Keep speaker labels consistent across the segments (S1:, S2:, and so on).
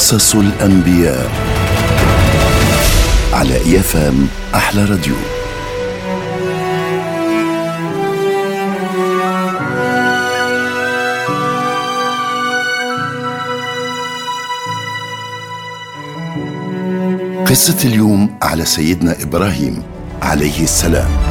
S1: قصص الأنبياء على إيفام أحلى راديو. قصة اليوم على سيدنا إبراهيم عليه السلام.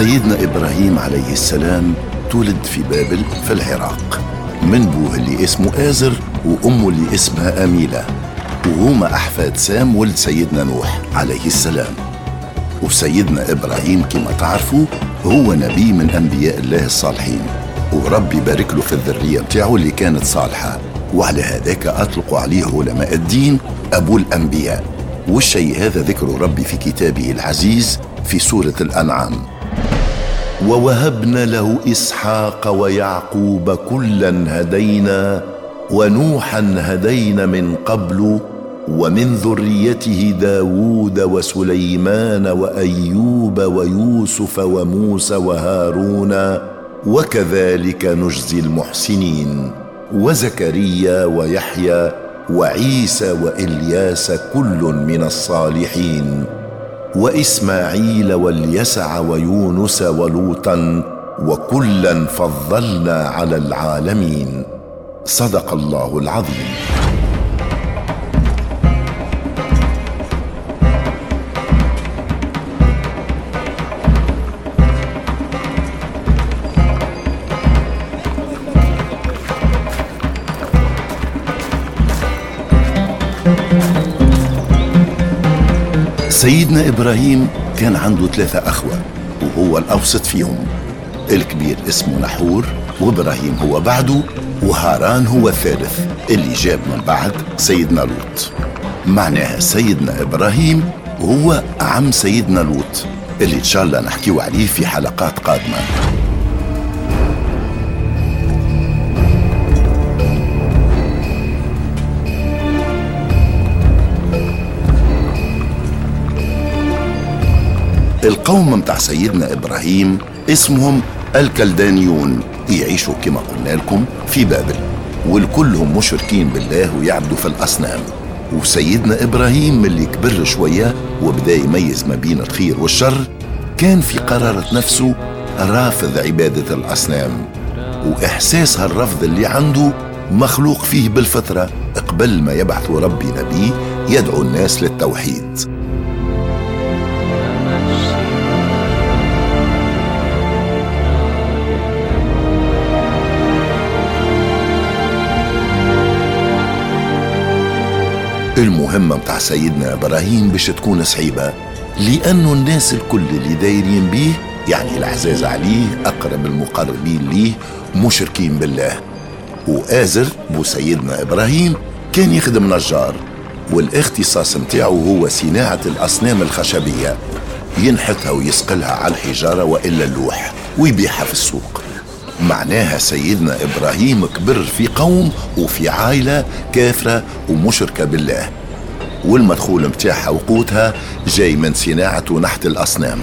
S1: سيدنا إبراهيم عليه السلام تولد في بابل في العراق. من بوه اللي اسمه آزر وأمه اللي اسمها أميلة. وهما أحفاد سام ولد سيدنا نوح عليه السلام. وسيدنا إبراهيم كما تعرفوا هو نبي من أنبياء الله الصالحين. وربي يبارك له في الذرية بتاعه اللي كانت صالحة. وعلى هذاك أطلقوا عليه علماء الدين أبو الأنبياء. والشيء هذا ذكر ربي في كتابه العزيز في سورة الأنعام. ووهبنا له إسحاق ويعقوب كلا هدينا ونوحا هدينا من قبل ومن ذريته داود وسليمان وأيوب ويوسف وموسى وهارون وكذلك نجزي المحسنين وزكريا ويحيى وعيسى وإلياس كل من الصالحين وإسماعيل واليسع ويونس ولوطا وكلا فضلنا على العالمين. صدق الله العظيم. سيدنا إبراهيم كان عنده ثلاثة أخوة وهو الأوسط فيهم. الكبير اسمه نحور وإبراهيم هو بعده وهاران هو الثالث اللي جاب من بعد سيدنا لوط. معناها سيدنا إبراهيم هو عم سيدنا لوط اللي إن شاء الله نحكيو عليه في حلقات قادمة. القوم متاع سيدنا إبراهيم اسمهم الكلدانيون يعيشوا كما قلنا لكم في بابل والكلهم مشركين بالله ويعبدوا في الأصنام. وسيدنا إبراهيم اللي كبر شوية وبدأ يميز ما بين الخير والشر كان في قرارة نفسه رافض عبادة الأصنام. وإحساس هالرفض اللي عنده مخلوق فيه بالفطرة قبل ما يبعث ربي نبي يدعو الناس للتوحيد. المهمة متاع سيدنا إبراهيم باش تكون صعيبة لأنه الناس الكل اللي دايرين بيه يعني العزاز عليه أقرب المقربين ليه مشركين بالله. وآزر بو سيدنا إبراهيم كان يخدم نجار والاختصاص متاعه هو صناعة الأصنام الخشبية. ينحتها ويسقلها على الحجارة وإلا اللوح ويبيعها في السوق. معناها سيدنا إبراهيم كبر في قوم وفي عائلة كافرة ومشركة بالله. والمدخول متاعها وقوتها جاي من صناعة ونحت الأصنام.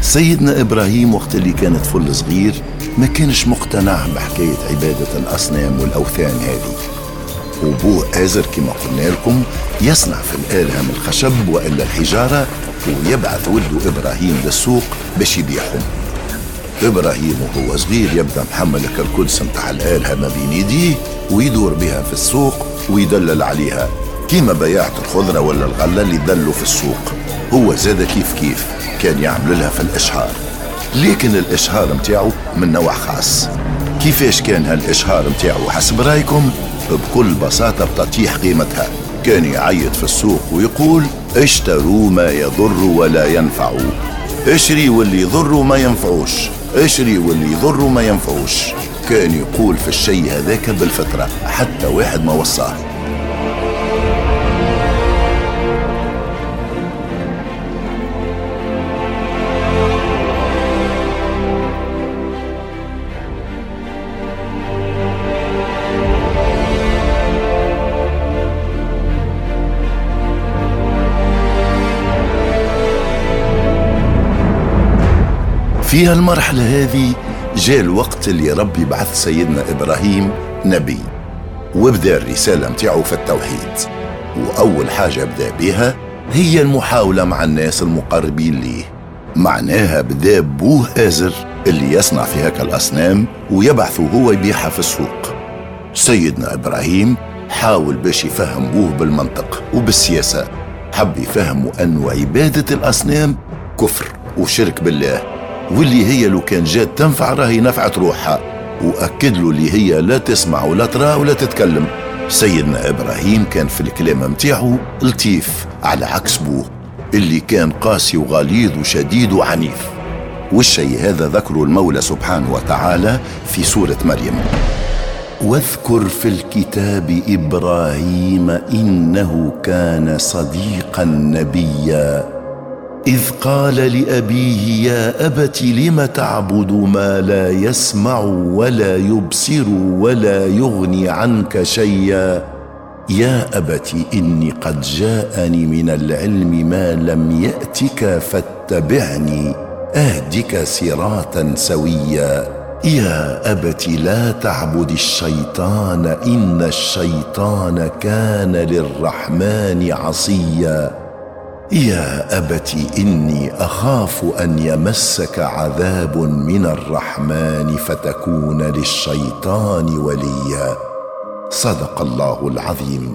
S1: سيدنا إبراهيم وقت اللي كان طفل صغير ما كانش مقتنع بحكاية عبادة الأصنام والأوثان هذه. وبوه آزر كما قلنا لكم يصنع في الآلهة من الخشب وإلا الحجارة ويبعث ولده إبراهيم للسوق باش يبيعهم. إبراهيم وهو صغير يبدأ محمل الكركدس متاع الآلهة ما بين يديه ويدور بها في السوق ويدلل عليها. كيما بياعة الخضرة ولا الغلة اللي دلوا في السوق. هو زاد كيف كيف كان يعمل لها في الإشهار. لكن الإشهار متاعه من نوع خاص. كيفاش كان هالإشهار متاعه حسب رأيكم بكل بساطة بتطيح قيمتها. كان يعيط في السوق ويقول اشتروا ما يضر ولا ينفع. اشري واللي يضر ما ينفعوش. اشري واللي يضر ما ينفعوش. كان يقول في الشيء هذاك بالفطرة حتى واحد ما وصاه. في هالمرحلة هذه جاء الوقت اللي ربي بعث سيدنا إبراهيم نبي وبدا الرسالة متاعه في التوحيد. وأول حاجة بدا بها هي المحاولة مع الناس المقربين ليه. معناها بدا بوه آزر اللي يصنع في هكا الأصنام ويبعثه هو يبيعها في السوق. سيدنا إبراهيم حاول باش يفهم بوه بالمنطق وبالسياسة. حب يفهموا أنه عبادة الأصنام كفر وشرك بالله. واللي هي لو كان جات تنفع راهي نفعت روحها. وأكد له اللي هي لا تسمع ولا ترى ولا تتكلم. سيدنا إبراهيم كان في الكلام متاعه لطيف على عكس بوه اللي كان قاسي وغليظ وشديد وعنيف. والشيء هذا ذكره المولى سبحانه وتعالى في سورة مريم. واذكر في الكتاب إبراهيم إنه كان صديقا نبيا. إذ قال لأبيه يا أبت لم تعبد ما لا يسمع ولا يبصر ولا يغني عنك شيئا؟ يا أبت إني قد جاءني من العلم ما لم يأتك فاتبعني أهدك صراطا سويا. يا أبت لا تعبد الشيطان إن الشيطان كان للرحمن عصيا. يا ابت إني أخاف أن يمسك عذاب من الرحمن فتكون للشيطان وليا. صدق الله العظيم.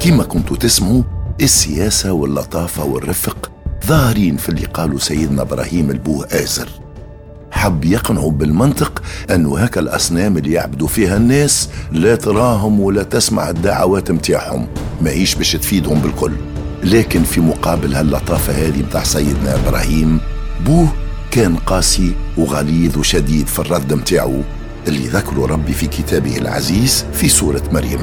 S1: كما كنتوا تسمعوا السياسة واللطافة والرفق ظاهرين في اللي قالوا سيدنا إبراهيم البوه آزر حب يقنعوا بالمنطق أنه هكا الأصنام اللي يعبدوا فيها الناس لا تراهم ولا تسمع الدعوات متاعهم ما هيش باش تفيدهم بالكل. لكن في مقابل هاللطافة هذه متاع سيدنا إبراهيم بوه كان قاسي وغليظ وشديد في الرد متاعه اللي ذكره ربي في كتابه العزيز في سورة مريم.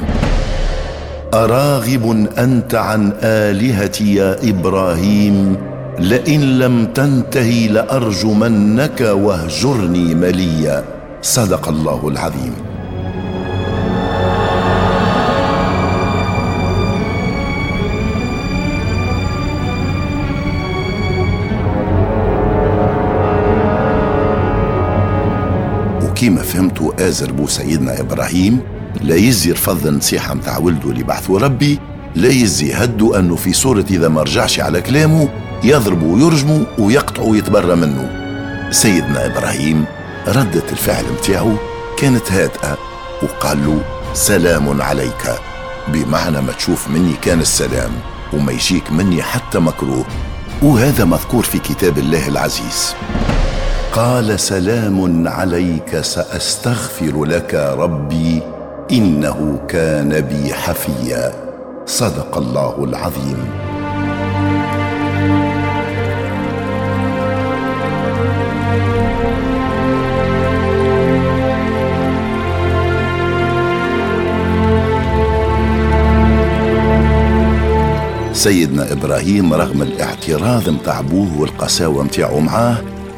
S1: أراغب أنت عن آلهتي يا إبراهيم؟ لئن لم تنته لأرجمنك واهجرني مليا. صدق الله العظيم. وكيما فهمتوا آزر بو سيدنا إبراهيم لا يزي رفض النصيحة متاع ولده اللي بعثه ربي لا يزي هدوا أنه في صورة إذا ما رجعش على كلامه يضربوا ويرجموا ويقطعوا ويتبرى منه. سيدنا إبراهيم ردة الفعل متاعه كانت هادئة وقال له سلام عليك. بمعنى ما تشوف مني كان السلام وما يجيك مني حتى مكروه. وهذا مذكور في كتاب الله العزيز. قال سلام عليك سأستغفر لك ربي. إنه كان بي حفيا. صدق الله العظيم. سيدنا إبراهيم رغم الاعتراض متاع ابوه والقساوة متاعه معاه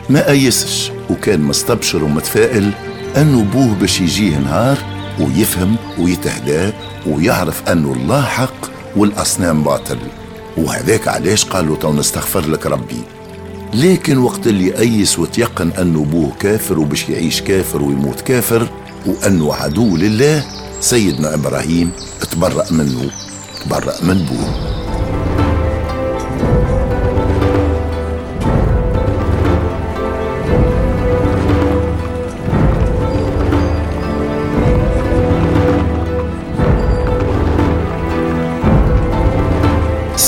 S1: ما أيسش وكان مستبشر ومتفائل انه بوه باش يجيه نهار ويفهم ويتهدى ويعرف أنه الله حق والأصنام باطل. وهذاك علاش قال له تو نستغفر لك ربي. لكن وقت اللي أيس وتيقن أنه بوه كافر وباش يعيش كافر ويموت كافر وأنه عدو لله سيدنا إبراهيم تبرأ منه. تبرأ من بوه.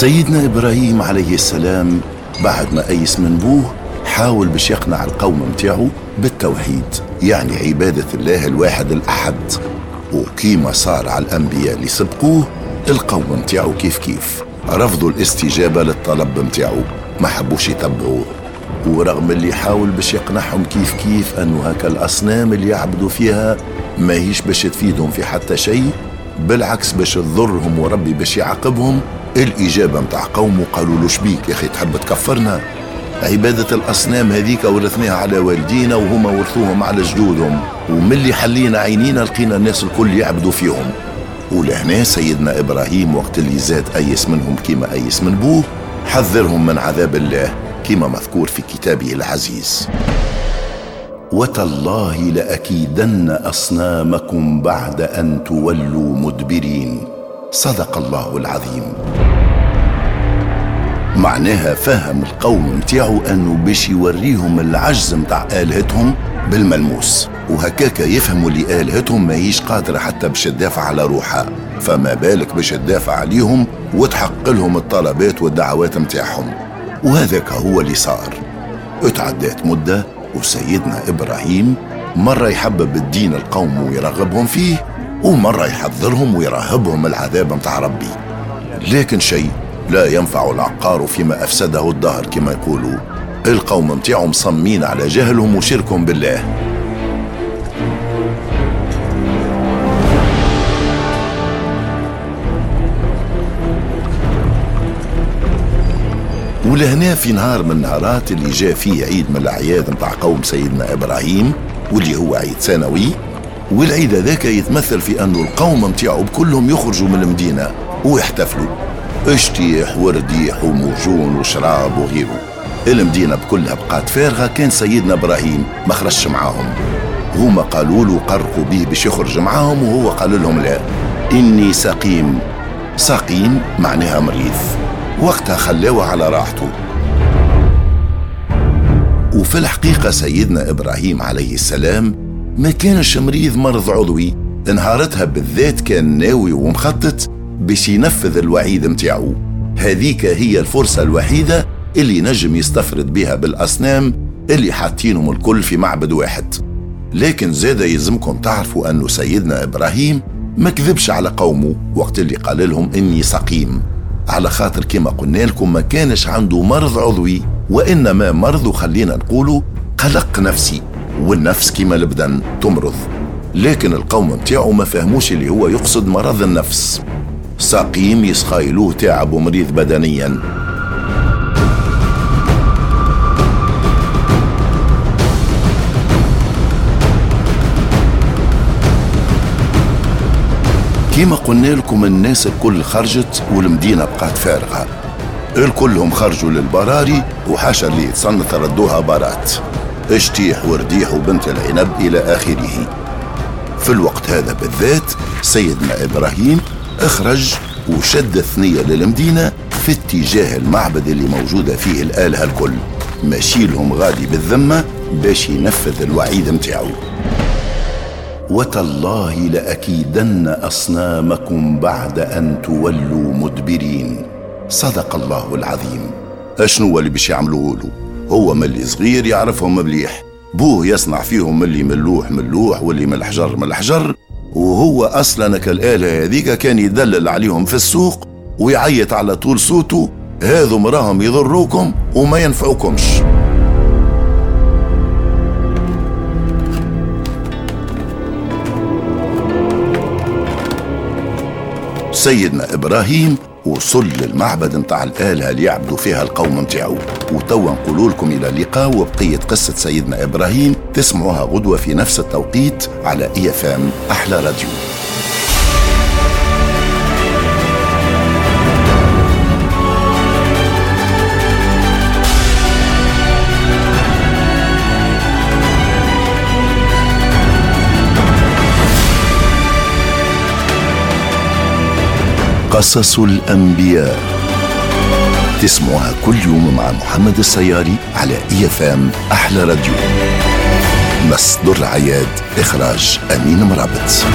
S1: سيدنا إبراهيم عليه السلام بعد ما أيس من بوه حاول باش يقنع القوم متاعه بالتوحيد يعني عبادة الله الواحد الأحد. وكيما صار على الأنبياء اللي سبقوه القوم متاعه كيف كيف. رفضوا الاستجابة للطلب متاعه ما حبوش يتبعوه. ورغم اللي حاول باش يقنعهم كيف كيف أنه هكا الأصنام اللي يعبدوا فيها ما هيش باش تفيدهم في حتى شيء بالعكس باش تضرهم وربي باش يعاقبهم الإجابة متاع قومه قالوا له شبيك يا أخي تحب تكفرنا؟ عبادة الأصنام هذيك ورثناها على والدينا وهما ورثوهم على جدودهم. وملي حلينا عينينا لقينا الناس الكل يعبدوا فيهم. ولهنا سيدنا إبراهيم وقت اللي زاد أيس منهم كيما أيس من بوه حذرهم من عذاب الله كما مذكور في كتابه العزيز. وتالله لأكيدن أصنامكم بعد أن تولوا مدبرين. صدق الله العظيم. معناها فهم القوم متاعو أنه باش يوريهم العجز متاع آلهتهم بالملموس. وهكاك يفهموا اللي آلهتهم ماهيش قادرة حتى باش تدافع على روحها. فما بالك باش تدافع عليهم وتحقق لهم الطلبات والدعوات متاعهم وهذاك هو اللي صار. اتعدات مدة وسيدنا إبراهيم مرة يحبب الدين القوم ويرغبهم فيه ومرة يحذرهم ويرهبهم العذاب متاع ربي. لكن شيء لا ينفع العقار فيما أفسده الدهر كما يقولوا. القوم متاعهم صمين على جهلهم وشركهم بالله. ولهنا في نهار من النهارات اللي جاء فيه عيد من الأعياد متاع قوم سيدنا إبراهيم واللي هو عيد سنوي والعيد هذاك يتمثل في أنه القوم متاعو بكلهم يخرجوا من المدينة ويحتفلوا. اشتيح ورديح وموجون وشراب وغيره. المدينة بكلها بقات فارغة كان سيدنا إبراهيم ما خرجش معاهم. هما قالوا له قرقوا به باش يخرج معاهم وهو قال لهم لا. إني سقيم. سقيم معناها مريض. وقتها خلاوه على راحته. وفي الحقيقة سيدنا إبراهيم عليه السلام ما كانش مريض مرض عضوي نهارتها بالذات كان ناوي ومخطط باش ينفذ الوعيد متاعو. هذيك هي الفرصة الوحيدة اللي نجم يستفرد بها بالأصنام اللي حاطينهم الكل في معبد واحد. لكن زاد يلزمكم تعرفوا أنه سيدنا إبراهيم ما كذبش على قومه وقت اللي قال لهم إني سقيم. على خاطر كما قلنا لكم ما كانش عنده مرض عضوي وإنما مرض خلينا نقولوا قلق نفسي. والنفس كما البدن تمرض. لكن القوم متاعو ما فهموش اللي هو يقصد مرض النفس. سقيم يسخايلوه تعب ومريض بدنيا. كيما قلنا لكم الناس الكل خرجت والمدينة بقات فارغة. الكلهم خرجوا للبراري وحاشا اللي يتصنت ردوها بارات. اشتيح ورديح وبنت العنب إلى آخره. في الوقت هذا بالذات سيدنا إبراهيم أخرج وشد الثنية للمدينة في اتجاه المعبد اللي موجودة فيه الآلهة الكل. ماشي لهم غادي بالذمة باش ينفذ الوعيد متاعو. وتالله لأكيدن أصنامكم بعد أن تولوا مدبرين. صدق الله العظيم. أشنو اللي باش يعملوه له؟ هو ملي صغير يعرفهم مليح. بوه يصنع فيهم ملي ملوح ملوح واللي من الحجر من الحجر. وهو أصلا كالآلة هذيك كان يدلل عليهم في السوق ويعيط على طول صوته. هذو مراهم يضروكم وما ينفعوكمش. سيدنا إبراهيم وصل للمعبد نتاع الآلهة اللي يعبدوا فيها القوم نتاعو. وتوا نقول لكم إلى اللقاء وبقية قصة سيدنا إبراهيم تسمعوها غدوة في نفس التوقيت على إي أحلى راديو. قصص الأنبياء. تسمعها كل يوم مع محمد السياري على ام أحلى راديو. مصدر العياد إخراج أمين مرابط.